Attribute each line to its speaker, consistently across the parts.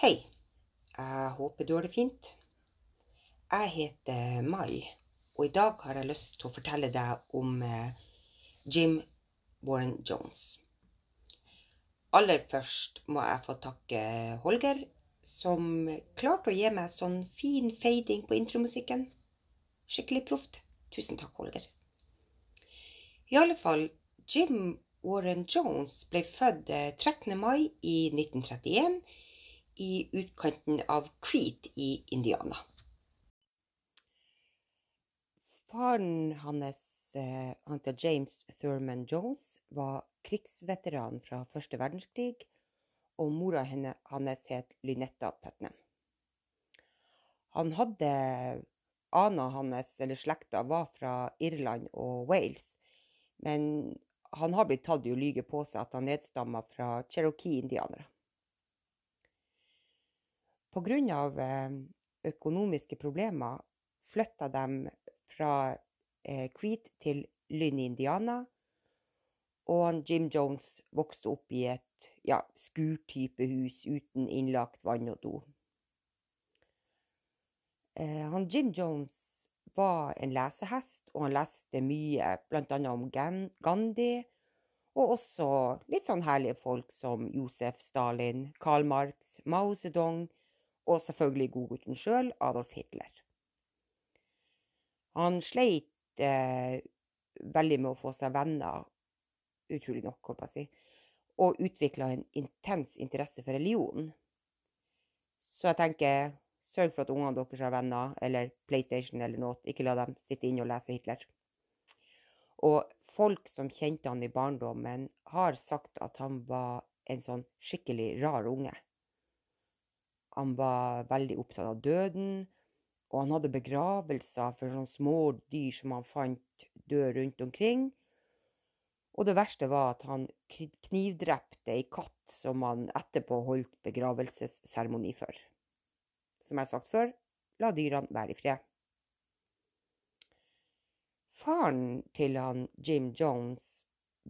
Speaker 1: Hei, jeg håper du har det fint. Jeg heter Mai, og i dag har jeg lyst til å fortelle deg om eh, Jim Warren Jones. Aller først må jeg få takke Holger, som klarte å gi meg sånn fin fading på intromusikken. Skikkelig proft. Tusen takk, Holger. I alle fall, Jim Warren Jones ble født eh, 13. mai i 1931 i utkanten av Crete i Indiana. Faren hans, eh, han til James Thurman Jones, var krigsveteran fra første verdenskrig, og mora henne, hans het Lynetta Putnam. Han hadde Ana hans, eller slekta, var fra Irland og Wales, men han har blitt tatt i å lyge på seg at han nedstamma fra Cherokee-indianere. Av eh, økonomiske problemer flytta de fra eh, Crete til Lynn, Indiana. Og Jim Jones vokste opp i et ja, skurtype hus uten innlagt vann og do. Eh, han Jim Jones var en lesehest, og han leste mye, bl.a. om Gandhi, og også litt sånn herlige folk som Josef Stalin, Karl Marx, Mao Zedong, og selvfølgelig godgutten sjøl, Adolf Hitler. Han sleit eh, veldig med å få seg venner, utrolig nok, holdt jeg på å si, og utvikla en intens interesse for religion. Så jeg tenker, sørg for at ungene deres har venner, eller PlayStation eller noe. Ikke la dem sitte inne og lese Hitler. Og folk som kjente han i barndommen, har sagt at han var en sånn skikkelig rar unge. Han var veldig opptatt av døden, og han hadde begravelser for sånne små dyr som han fant døde rundt omkring. Og det verste var at han knivdrepte ei katt som han etterpå holdt begravelsesseremoni for. Som jeg har sagt før, la dyrene være i fred. Faren til han Jim Jones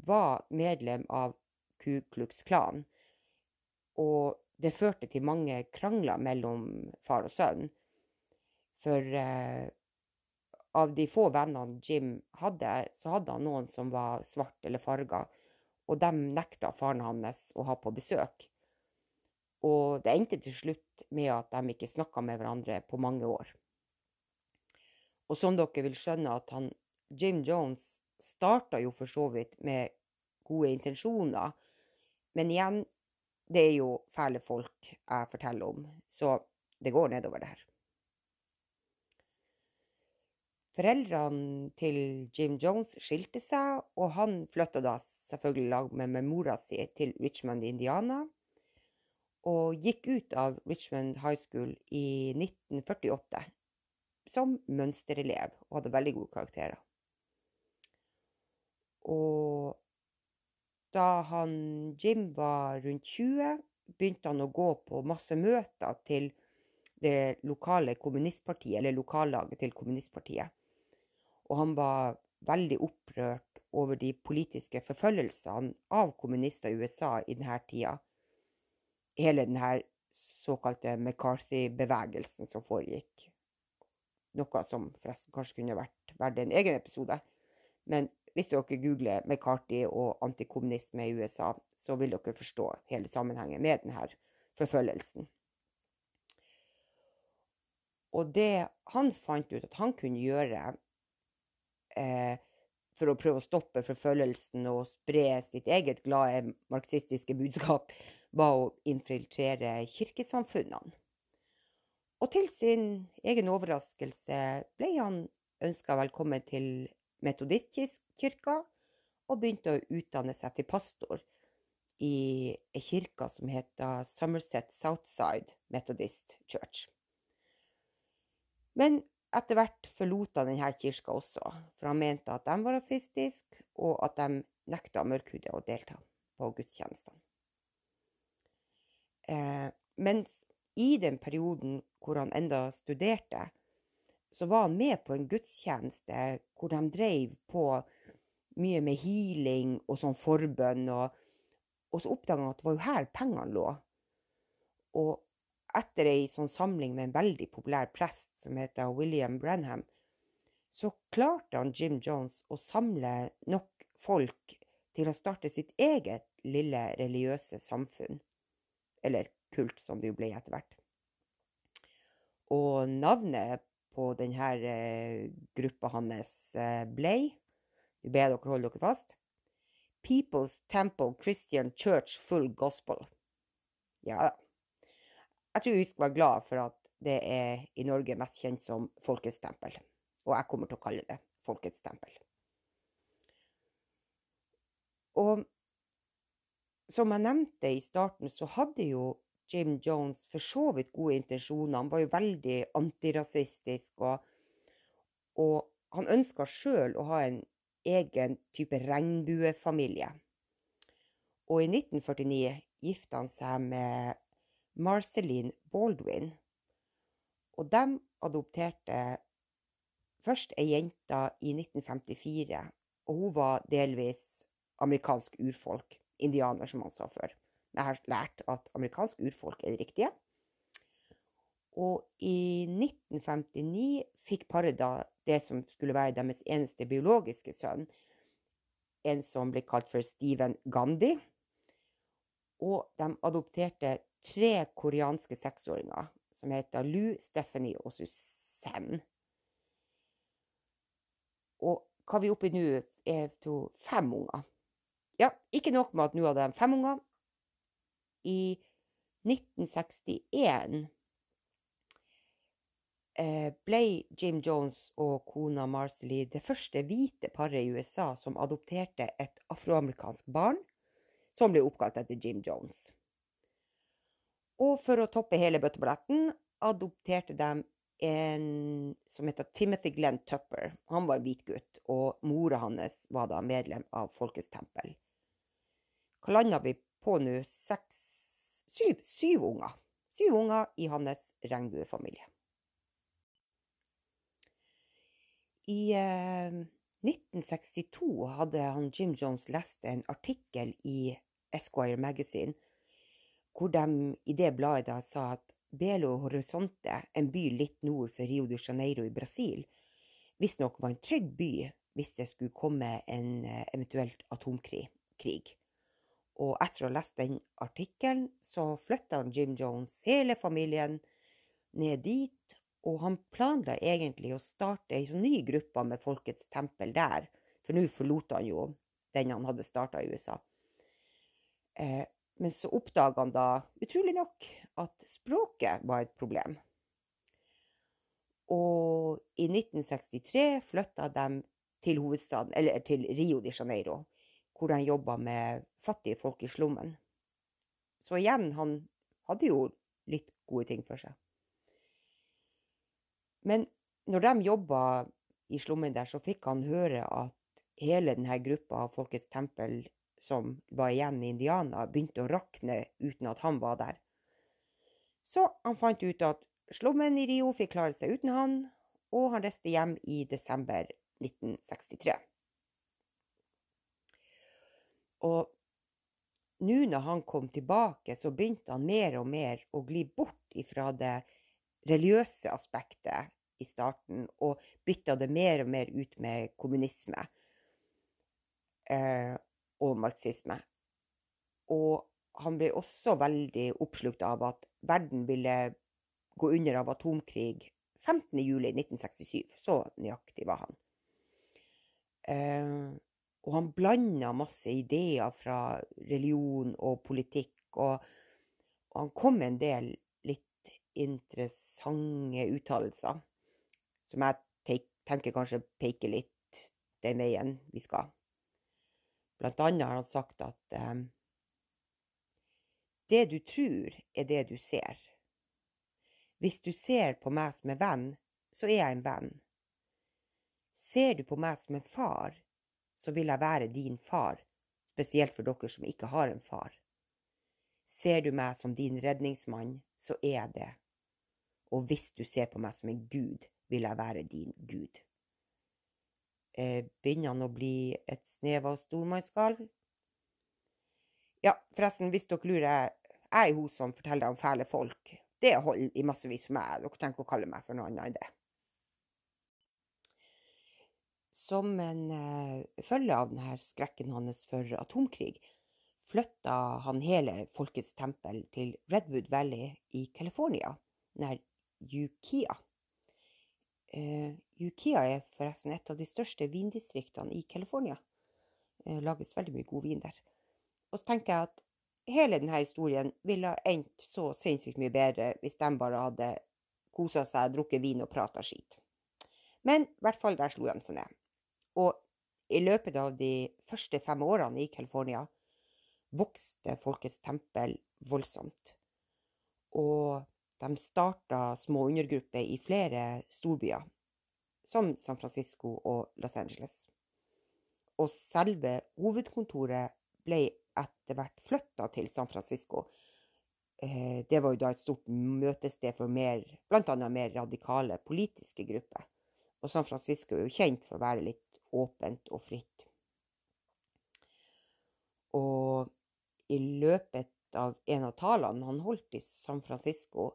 Speaker 1: var medlem av Ku Klux Klan, og det førte til mange krangler mellom far og sønn. For eh, av de få vennene Jim hadde, så hadde han noen som var svart eller farga, og dem nekta faren hans å ha på besøk. Og det endte til slutt med at de ikke snakka med hverandre på mange år. Og som dere vil skjønne, at han Jim Jones starta jo for så vidt med gode intensjoner, men igjen, det er jo fæle folk jeg forteller om, så det går nedover, det her. Foreldrene til Jim Jones skilte seg, og han flytta da selvfølgelig lag med, med mora si til Richmond, Indiana, og gikk ut av Richmond High School i 1948 som mønsterelev og hadde veldig gode karakterer. Og da han Jim var rundt 20, begynte han å gå på masse møter til det lokale kommunistpartiet, eller lokallaget til kommunistpartiet. Og han var veldig opprørt over de politiske forfølgelsene av kommunister i USA i denne tida. Hele denne såkalte McCarthy-bevegelsen som foregikk. Noe som forresten kanskje kunne vært verdt en egen episode. Men hvis dere googler McCarthy og antikommunisme i USA, så vil dere forstå hele sammenhengen med denne forfølgelsen. Og det han fant ut at han kunne gjøre eh, for å prøve å stoppe forfølgelsen og spre sitt eget glade marxistiske budskap, var å infiltrere kirkesamfunnene. Og til sin egen overraskelse ble han ønska velkommen til metodistkirka og begynte å utdanne seg til pastor i ei kirke som heter Somerset Southside Methodist Church. Men etter hvert forlot han denne kirka også, for han mente at de var rasistiske, og at de nekta mørkhudede å delta på gudstjenestene. Eh, mens i den perioden hvor han enda studerte, så var han med på en gudstjeneste hvor de drev på mye med healing og sånn forbønn. Og, og så oppdaga han at det var jo her pengene lå. Og etter ei sånn samling med en veldig populær prest som heter William Branham, så klarte han Jim Jones å samle nok folk til å starte sitt eget lille religiøse samfunn. Eller kult, som det jo ble etter hvert. Og navnet på denne eh, gruppa hans eh, ble Vi ber dere holde dere fast. People's Temple Christian Church Full Gospel. Ja da. Jeg tror vi skal være glad for at det er i Norge mest kjent som Folkets tempel. Og jeg kommer til å kalle det Folkets tempel. Og som jeg nevnte i starten, så hadde jo Jim Jones for så vidt gode intensjoner. Han var jo veldig antirasistisk, og, og han ønska sjøl å ha en egen type regnbuefamilie. Og i 1949 gifta han seg med Marceline Baldwin. Og de adopterte først ei jente i 1954, og hun var delvis amerikansk urfolk. Indianer, som han sa før. Jeg har lært at amerikansk urfolk er det riktige. Og i 1959 fikk paret da det som skulle være deres eneste biologiske sønn, en som ble kalt for Stephen Gandhi. Og de adopterte tre koreanske seksåringer som heter Lu, Stephanie og Susanne. Og hva vi er oppe i nå, er to fem unger. Ja, ikke nok med at nå hadde de fem unger. I 1961 eh, ble Jim Jones og kona Marcelly det første hvite paret i USA som adopterte et afroamerikansk barn som ble oppkalt etter Jim Jones. Og for å toppe hele bøtteballetten adopterte de en som heter Timothy Glenn Tupper. Han var en hvit gutt, og mora hans var da medlem av Folkets tempel. Hva landa vi på nå? Seks Syv, syv unger. Syv unger i hans regnbuefamilie. I eh, 1962 hadde han Jim Jones lest en artikkel i Esquire Magazine hvor de i det bladet da sa at Belo Horizonte, en by litt nord for Rio de Janeiro i Brasil, visstnok var en trygg by hvis det skulle komme en eh, eventuelt atomkrig. Og etter å ha lest den artikkelen, så flytta Jim Jones hele familien ned dit, og han planla egentlig å starte ei sånn ny gruppe med Folkets tempel der, for nå forlot han jo den han hadde starta i USA. Eh, men så oppdaga han da, utrolig nok, at språket var et problem. Og i 1963 flytta de til hovedstaden, eller til Rio de Janeiro, hvor han jobba med fattige folk i slummen. Så igjen, han hadde jo litt gode ting for seg. Men når de jobba i slummen der, så fikk han høre at hele denne gruppa av Folkets tempel som var igjen i Indiana, begynte å rakne uten at han var der. Så han fant ut at slummen i Rio fikk klare seg uten han, og han reiste hjem i desember 1963. Og nå når han kom tilbake, så begynte han mer og mer å gli bort ifra det religiøse aspektet i starten, og bytta det mer og mer ut med kommunisme. Eh, og marxisme. Og han ble også veldig oppslukt av at verden ville gå under av atomkrig 15.07.1967. Så nøyaktig var han. Eh, og han blanda masse ideer fra religion og politikk, og, og han kom med en del litt interessante uttalelser som jeg tenker kanskje peker litt den veien vi skal. Blant annet har han sagt at eh, det du tror, er det du ser. Hvis du ser på meg som en venn, så er jeg en venn. Ser du på meg som en far, så vil jeg være din far, spesielt for dere som ikke har en far. Ser du meg som din redningsmann, så er jeg det. Og hvis du ser på meg som en gud, vil jeg være din gud. Eh, begynner han å bli et snev av stormannsgal? Ja, forresten, hvis dere lurer, jeg er hun som forteller om fæle folk. Det holder i massevis for meg. Dere tenker å kalle meg for noe annet enn det. Som en uh, følge av denne skrekken hans for atomkrig, flytta han hele Folkets tempel til Redwood Valley i California, nær Ukiah. Uh, Ukiah er forresten et av de største vindistriktene i California. Det uh, lages veldig mye god vin der. Og så tenker jeg at hele denne historien ville ha endt så sinnssykt mye bedre hvis de bare hadde kosa seg, drukket vin og prata skit. Men i hvert fall der slo de seg ned. Og i løpet av de første fem årene i California vokste Folkets tempel voldsomt. Og de starta små undergrupper i flere storbyer, som San Francisco og Los Angeles. Og selve hovedkontoret ble etter hvert flytta til San Francisco. Eh, det var jo da et stort møtested for mer, bl.a. mer radikale politiske grupper. Og San Francisco er jo kjent for å være litt åpent og fritt. Og i løpet av en av talene han holdt i San Francisco,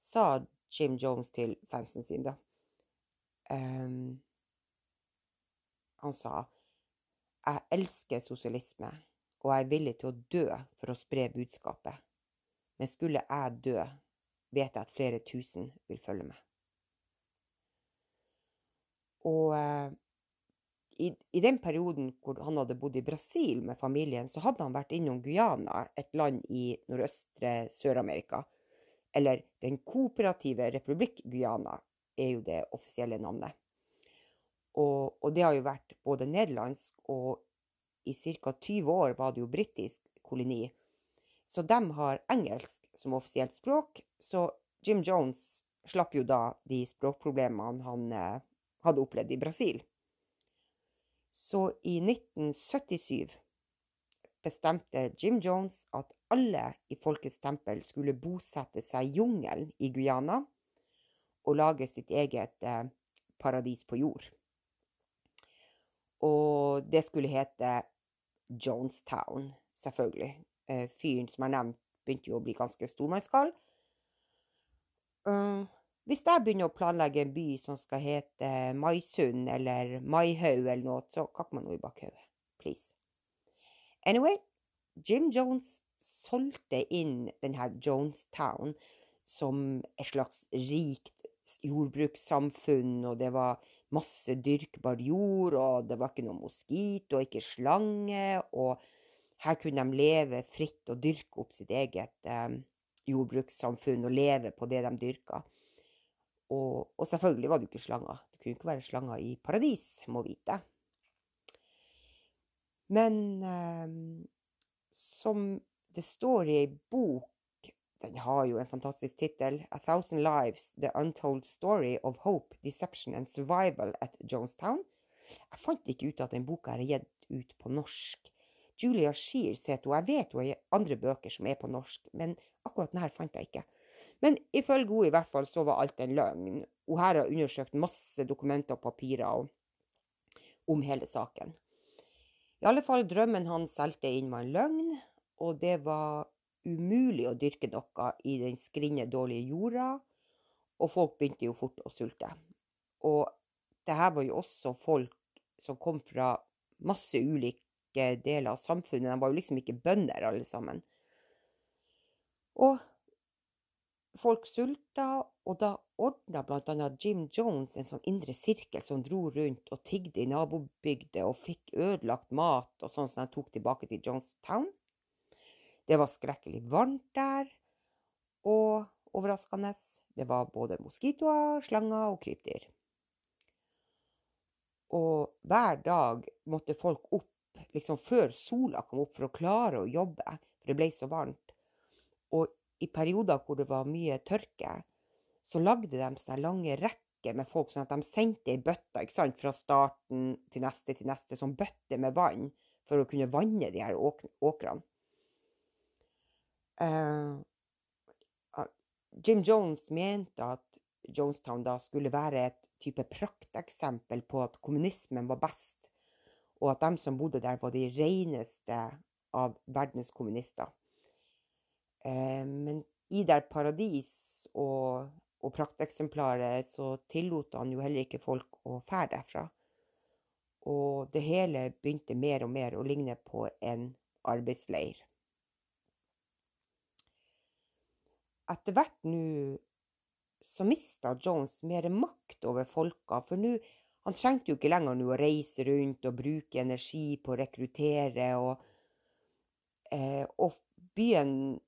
Speaker 1: sa Jim Jones til fansen sin, da um, Han sa jeg elsker sosialisme og jeg er villig til å dø for å spre budskapet. Men skulle jeg dø, vet jeg at flere tusen vil følge med. Og uh, i, i, den perioden hvor han hadde bodd i Brasil med familien, så hadde han vært innom Guyana, et land i nordøstre Sør-Amerika. Eller Den kooperative republikk Guyana er jo det offisielle navnet. Og, og det har jo vært både nederlandsk og i ca. 20 år var det jo britisk koloni. Så de har engelsk som offisielt språk. Så Jim Jones slapp jo da de språkproblemene han eh, hadde opplevd i Brasil. Så i 1977 bestemte Jim Jones at alle i Folkets tempel skulle bosette seg i jungelen i Guyana og lage sitt eget eh, paradis på jord. Og det skulle hete Jonestown, selvfølgelig. Eh, fyren som er nevnt, begynte jo å bli ganske stormannskall. Uh, hvis jeg begynner å planlegge en by som skal hete Maisund eller Maihaug eller noe, så kakk man noe i bakhodet. Please. Anyway, Jim Jones solgte inn denne Jonestown som et slags rikt jordbrukssamfunn, og det var masse dyrkbar jord, og det var ikke noe moskito og ikke slange. Og her kunne de leve fritt og dyrke opp sitt eget eh, jordbrukssamfunn og leve på det de dyrka. Og, og, selvfølgelig var det ikke slanger. Det kunne ikke være slanger i paradis, må vite. Men eh, som det står i ei bok den har jo en fantastisk tittel. 'A Thousand Lives The Untold Story of Hope, Deception and Survival at Jonestown'. Jeg fant ikke ut at den boka er gitt ut på norsk. Julia Shears heter hun. Jeg vet hun har andre bøker som er på norsk, men akkurat denne fant jeg ikke. Men ifølge henne i hvert fall så var alt en løgn. Hun her har undersøkt masse dokumenter og papirer om hele saken. I alle fall, drømmen han solgte inn var en løgn, og det var umulig å dyrke noe i den skrinne, dårlige jorda, og folk begynte jo fort å sulte. Og det her var jo også folk som kom fra masse ulike deler av samfunnet. De var jo liksom ikke bønder, alle sammen. Og folk sulta, og da ordna bl.a. Jim Jones en sånn indre sirkel som dro rundt og tigde i nabobygder og fikk ødelagt mat og sånn som de tok tilbake til Jonestown. Det var skrekkelig varmt der, og overraskende, det var både moskitoer, slanger og krypdyr. Og hver dag måtte folk opp liksom før sola kom opp for å klare å jobbe, for det ble så varmt. Og i perioder hvor det var mye tørke, så lagde de sånne lange rekker med folk, sånn at de sendte ei bøtte ikke sant, fra starten til neste til neste, sånn bøtte med vann, for å kunne vanne de her åkrene. Uh, Jim Jones mente at Jonestown da skulle være et type prakteksempel på at kommunismen var best, og at de som bodde der, var de reneste av verdens kommunister. Eh, men i der paradis og, og prakteksemplaret så tillot han jo heller ikke folk å fære derfra. Og det hele begynte mer og mer å ligne på en arbeidsleir. Etter hvert nå så mista Jones mer makt over folka, for nå han trengte jo ikke lenger nå å reise rundt og bruke energi på å rekruttere, og, eh, og byen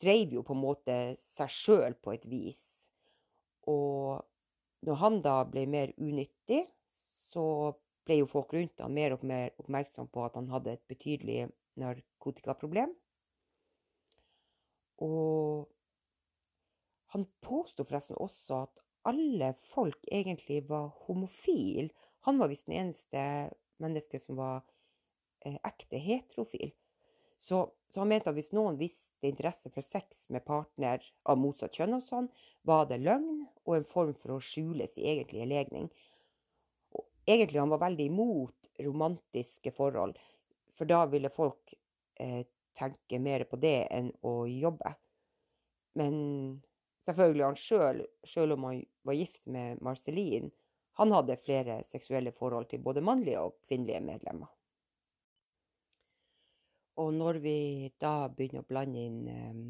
Speaker 1: dreiv jo på en måte seg sjøl på et vis. Og når han da ble mer unyttig, så ble jo folk rundt han mer og mer oppmerksom på at han hadde et betydelig narkotikaproblem. Og han påsto forresten også at alle folk egentlig var homofil. Han var visst den eneste mennesket som var eh, ekte heterofil. Så, så, han mente at hvis noen viste interesse for sex med partner av motsatt kjønn og sånn, var det løgn og en form for å skjule sin egentlige legning. Og egentlig han var veldig imot romantiske forhold, for da ville folk eh, tenke mer på det enn å jobbe. Men selvfølgelig han sjøl, sjøl om han var gift med Marcelin, han hadde flere seksuelle forhold til både mannlige og kvinnelige medlemmer. Og når vi da begynner å blande inn eh,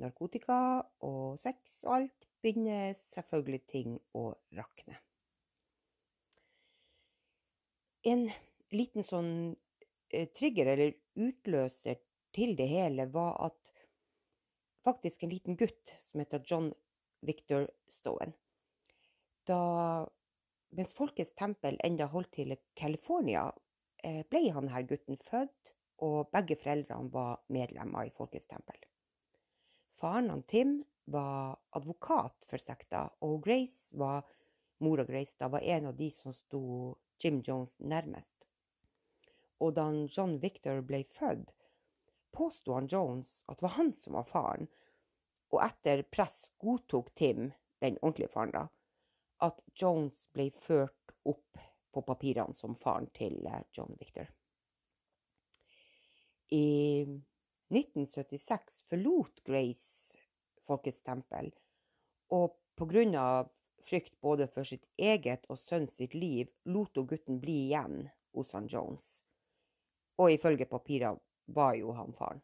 Speaker 1: narkotika og sex og alt, begynner selvfølgelig ting å rakne. En liten sånn eh, trigger eller utløser til det hele var at faktisk en liten gutt som heter John Victor Stowen. Da, mens Folkets tempel enda holdt til i California, eh, ble han her gutten født, og begge foreldrene var medlemmer i Folkets tempel. Faren han Tim var advokat for sekta, og Grace var mora Grace da var en av de som sto Jim Jones nærmest. Og da John Victor ble født, påsto han Jones at det var han som var faren, og etter press godtok Tim, den ordentlige faren, da, at Jones ble ført opp på papirene som faren til eh, John Victor. I 1976 forlot Grace Folkets tempel, og på grunn av frykt både for sitt eget og sønns sitt liv, lot hun gutten bli igjen hos han Jones. Og ifølge papirer var jo han faren.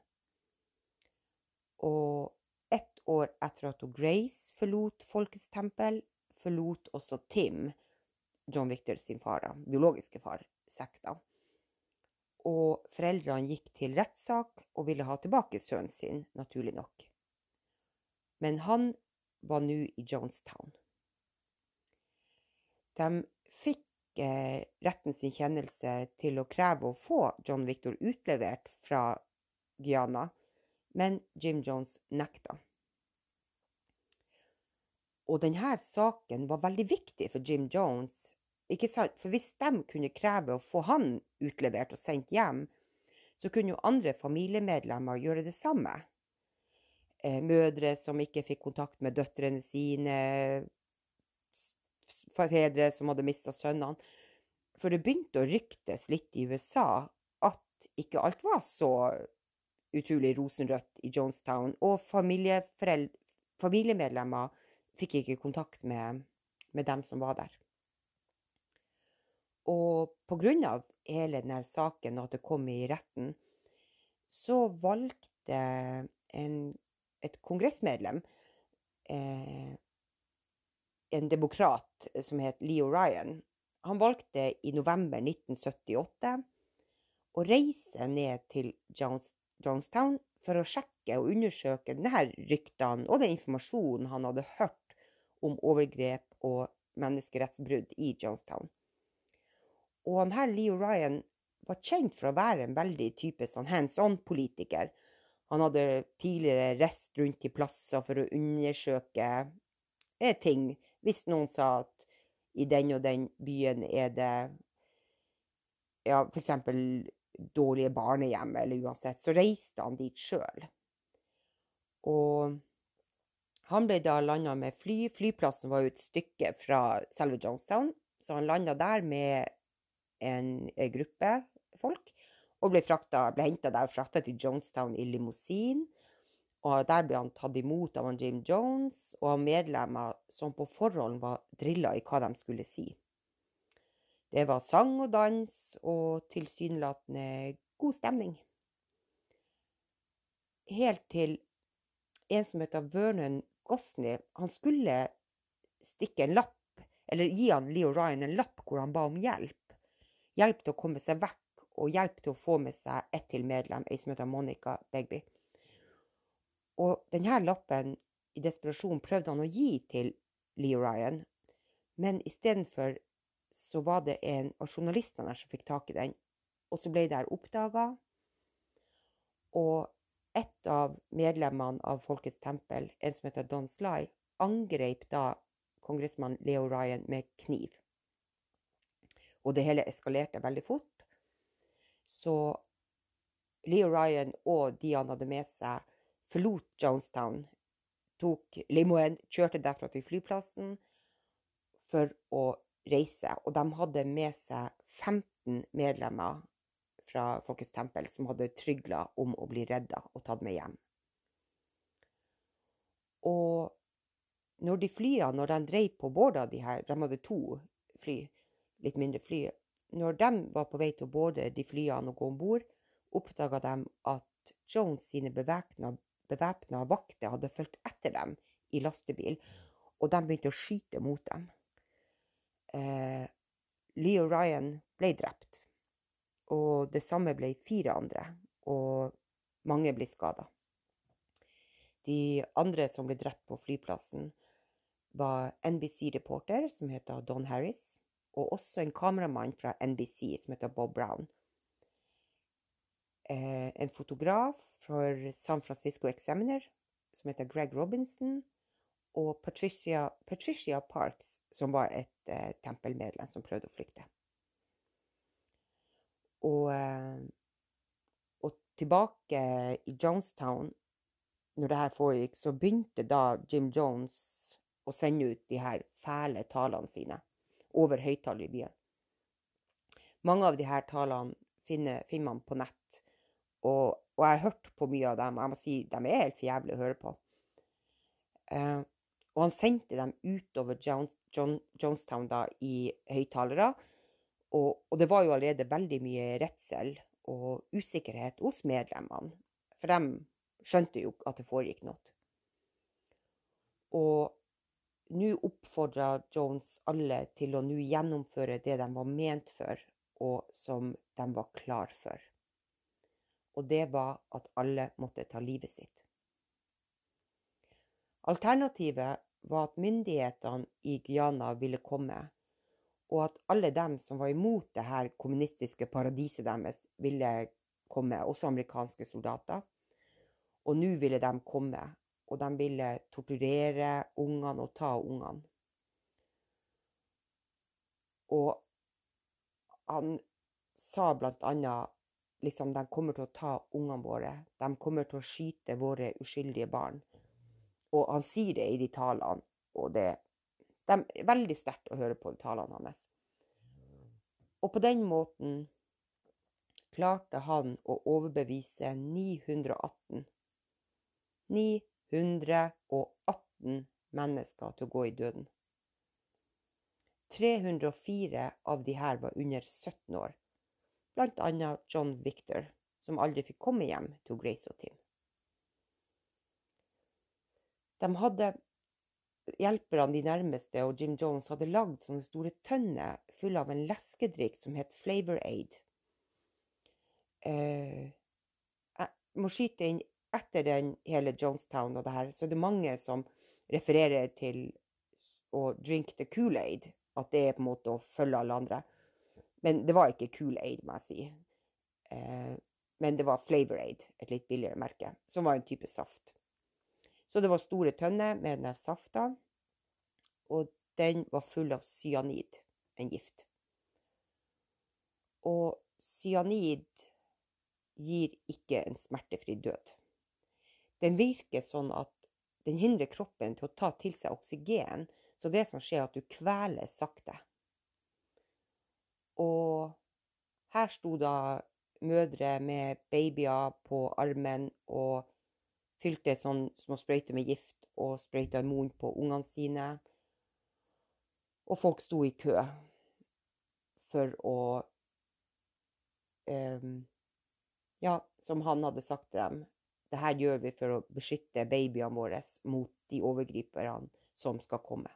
Speaker 1: Og ett år etter at Grace forlot Folkets tempel, forlot også Tim, John Victor sin far, biologiske far, sekta. Og foreldrene gikk til rettssak og ville ha tilbake sønnen sin, naturlig nok. Men han var nå i Jonestown. De fikk eh, retten sin kjennelse til å kreve å få John Victor utlevert fra Guyana, men Jim Jones nekta. Og denne saken var veldig viktig for Jim Jones. Ikke sant? For hvis de kunne kreve å få han utlevert og sendt hjem, så kunne jo andre familiemedlemmer gjøre det samme. Eh, mødre som ikke fikk kontakt med døtrene sine, fedre som hadde mista sønnene. For det begynte å ryktes litt i USA at ikke alt var så utrolig rosenrødt i Jonestown, og familiemedlemmer fikk ikke kontakt med, med dem som var der. Og på grunn av hele denne saken og at det kom i retten, så valgte en, et kongressmedlem, eh, en demokrat som het Leo Ryan, han valgte i november 1978 å reise ned til Johnstown for å sjekke og undersøke denne ryktene og den informasjonen han hadde hørt om overgrep og menneskerettsbrudd i Johnstown. Og her Leo Ryan var kjent for å være en veldig type sånn hands on-politiker. Han hadde tidligere reist rundt i plasser for å undersøke eh, ting. Hvis noen sa at i den og den byen er det ja, f.eks. dårlige barnehjem, eller uansett, så reiste han dit sjøl. Og Han ble da landa med fly. Flyplassen var jo et stykke fra selve Jonestown, så han landa der med en, gruppe folk. Og ble, frakta, ble henta der og frakta til Jonestown i limousin. Og der ble han tatt imot av Jim Jones og av medlemmer som på forhånd var drilla i hva de skulle si. Det var sang og dans og tilsynelatende god stemning. Helt til en som heter Vernon Gosney, han skulle stikke en lapp, eller gi han Leo Ryan en lapp hvor han ba om hjelp. Hjelp til å komme seg vekk, og hjelp til å få med seg ett til medlem, ei som heter Monica Begby. Og denne lappen, i desperasjon, prøvde han å gi til Leo Ryan, men istedenfor så var det en av journalistene der som fikk tak i den, og så ble det her oppdaga. Og et av medlemmene av Folkets tempel, en som heter Don Sly, angrep da kongressmann Leo Ryan med kniv. Og det hele eskalerte veldig fort. Så Leo Ryan og de han hadde med seg, forlot Jonestown, tok limoen, kjørte derfra til flyplassen for å reise. Og de hadde med seg 15 medlemmer fra Folkets tempel som hadde trygla om å bli redda og tatt med hjem. Og når de flyene, når de dreiv på båda de her, de hadde to fly, litt mindre fly, når de var på vei til å både de flyene og gå om bord, oppdaga de at Jones sine bevæpna vakter hadde fulgt etter dem i lastebil, og de begynte å skyte mot dem. Eh, Leo Ryan ble drept. Og det samme ble fire andre, og mange ble skada. De andre som ble drept på flyplassen, var NBC-reporter som heter Don Harris, og også en kameramann fra NBC som heter Bob Brown. Eh, en fotograf for San Francisco Examiner som heter Greg Robinson, og Patricia, Patricia Parks, som var et eh, tempelmedlem som prøvde å flykte. Og, eh, og tilbake i Jonestown, når det her foregikk, så begynte da Jim Jones å sende ut de her fæle talene sine over høyttaler i byen. Mange av de her talene finner, finner man på nett, og, og, jeg har hørt på mye av dem. og Jeg må si de er helt for jævlig å høre på. Uh, og han sendte dem utover John, John, Jonestown da i høyttalere. Og, og, det var jo allerede veldig mye redsel og usikkerhet hos medlemmene. For de skjønte jo at det foregikk noe. Og nå oppfordra Jones alle til å nå gjennomføre det de var ment for, og som de var klar for. Og det var at alle måtte ta livet sitt. Alternativet var at myndighetene i Guyana ville komme og at alle dem som var imot det her kommunistiske paradiset deres, ville komme, også amerikanske soldater. Og nå ville de komme, og de ville torturere ungene og ta ungene. Og han sa blant annet liksom de kommer til å ta ungene våre. De kommer til å skyte våre uskyldige barn. Og han sier det i de talene, og det det er veldig sterkt å høre på talene hans. Og på den måten klarte han å overbevise 918 918 mennesker til å gå i døden. 304 av de her var under 17 år, blant annet John Victor, som aldri fikk komme hjem til Grace og Tim. De hadde hjelperne, de nærmeste, og Jim Jones hadde lagd sånne store tønner fulle av en leskedrikk som het Flavor Aid. Eh, jeg må skyte inn etter den hele Jonestown og det her, så det er mange som refererer til å drink the Kool-Aid, at det er på en måte å følge alle andre. Men det var ikke Kool-Aid, må jeg si. Eh, men det var Flavor Aid, et litt billigere merke, som var en type saft. Så det var store tønner med den der safta, og den var full av cyanid, en gift. Og cyanid gir ikke en smertefri død. Den virker sånn at den hindrer kroppen til å ta til seg oksygen. Så det som skjer, er at du kveler sakte. Og her sto da mødre med babyer på armen og fylte sånn små sprøyter med gift og sprøyta i munnen på ungene sine. Og folk sto i kø for å um, Ja, som han hadde sagt til dem, det her gjør vi for å beskytte babyene våre mot de overgriperne som skal komme.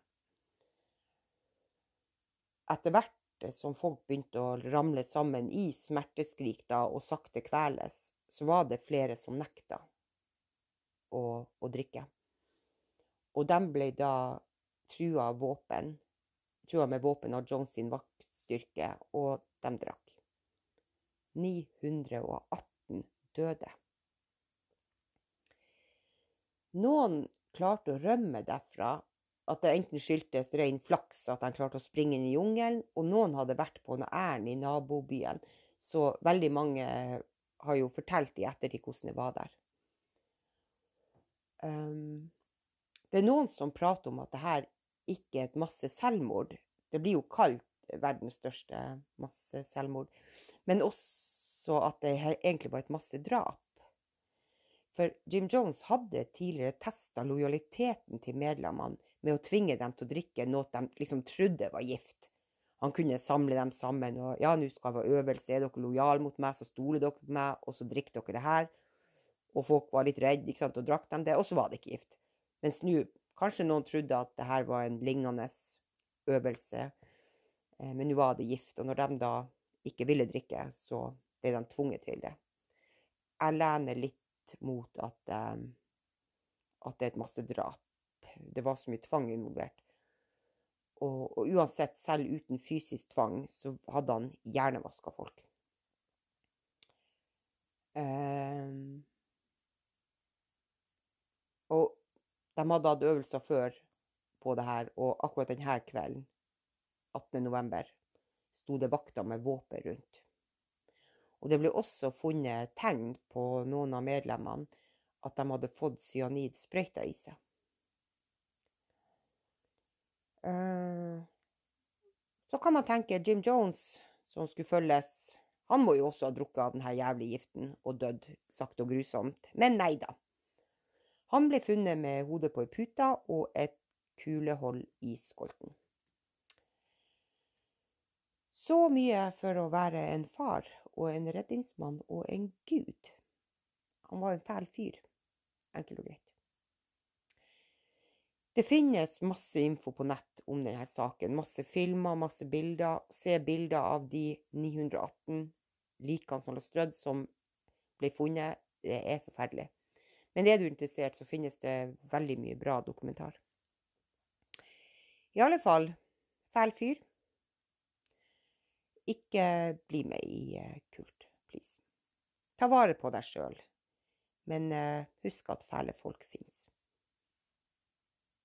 Speaker 1: Etter hvert som folk begynte å ramle sammen i smerteskrik da, og sakte kveles, så var det flere som nekta å, å drikke. Og de ble da trua våpen, trua med våpen av Jones sin vaktstyrke, og de drakk. 918 døde. Noen klarte å rømme derfra, at det enten skyldtes ren flaks at de klarte å springe inn i jungelen, og noen hadde vært på noe ærend i nabobyen. Så veldig mange har jo fortalt i ettertid hvordan det var der. Um, det er noen som prater om at det her ikke er et masse selvmord. Det blir jo kalt verdens største masse selvmord. Men også at det her egentlig var et masse drap. For Jim Jones hadde tidligere testa lojaliteten til medlemmene med å tvinge dem til å drikke noe de liksom trodde var gift. Han kunne samle dem sammen og ja, nå skal vi ha øvelse, er dere lojale mot meg, så stoler dere på meg, og så drikker dere det her. Og folk var litt redde ikke sant, og drakk dem det, og så var det ikke gift. Mens nå kanskje noen trodde at det her var en lignende øvelse, eh, men nå var det gift. Og når de da ikke ville drikke, så ble de tvunget til det. Jeg lener litt mot at, um, at det er et massedrap. Det var så mye tvang involvert. Og, og, uansett, selv uten fysisk tvang, så hadde han hjernevaska folk. Um, og de hadde hatt øvelser før på det her, og akkurat denne kvelden, 18.11., sto det vakter med våpen rundt. Og det ble også funnet tegn på noen av medlemmene at de hadde fått cyanidsprøyta i seg. Uh, så kan man tenke Jim Jones, som skulle følges, han må jo også ha drukket av denne jævlige giften og dødd sakte og grusomt. Men nei da. Han ble funnet med hodet på ei pute og et kulehold i skolten. Så mye for å være en far og en redningsmann og en gud. Han var en fæl fyr, enkelt og greit. Det finnes masse info på nett om denne saken. Masse filmer, masse bilder. Se bilder av de 918 likene som lå strødd, som ble funnet. Det er forferdelig. Men er du interessert, så finnes det veldig mye bra dokumentar. I alle fall, fæl fyr. Ikke bli med i uh, kult, please. Ta vare på deg sjøl, men uh, husk at fæle folk fins.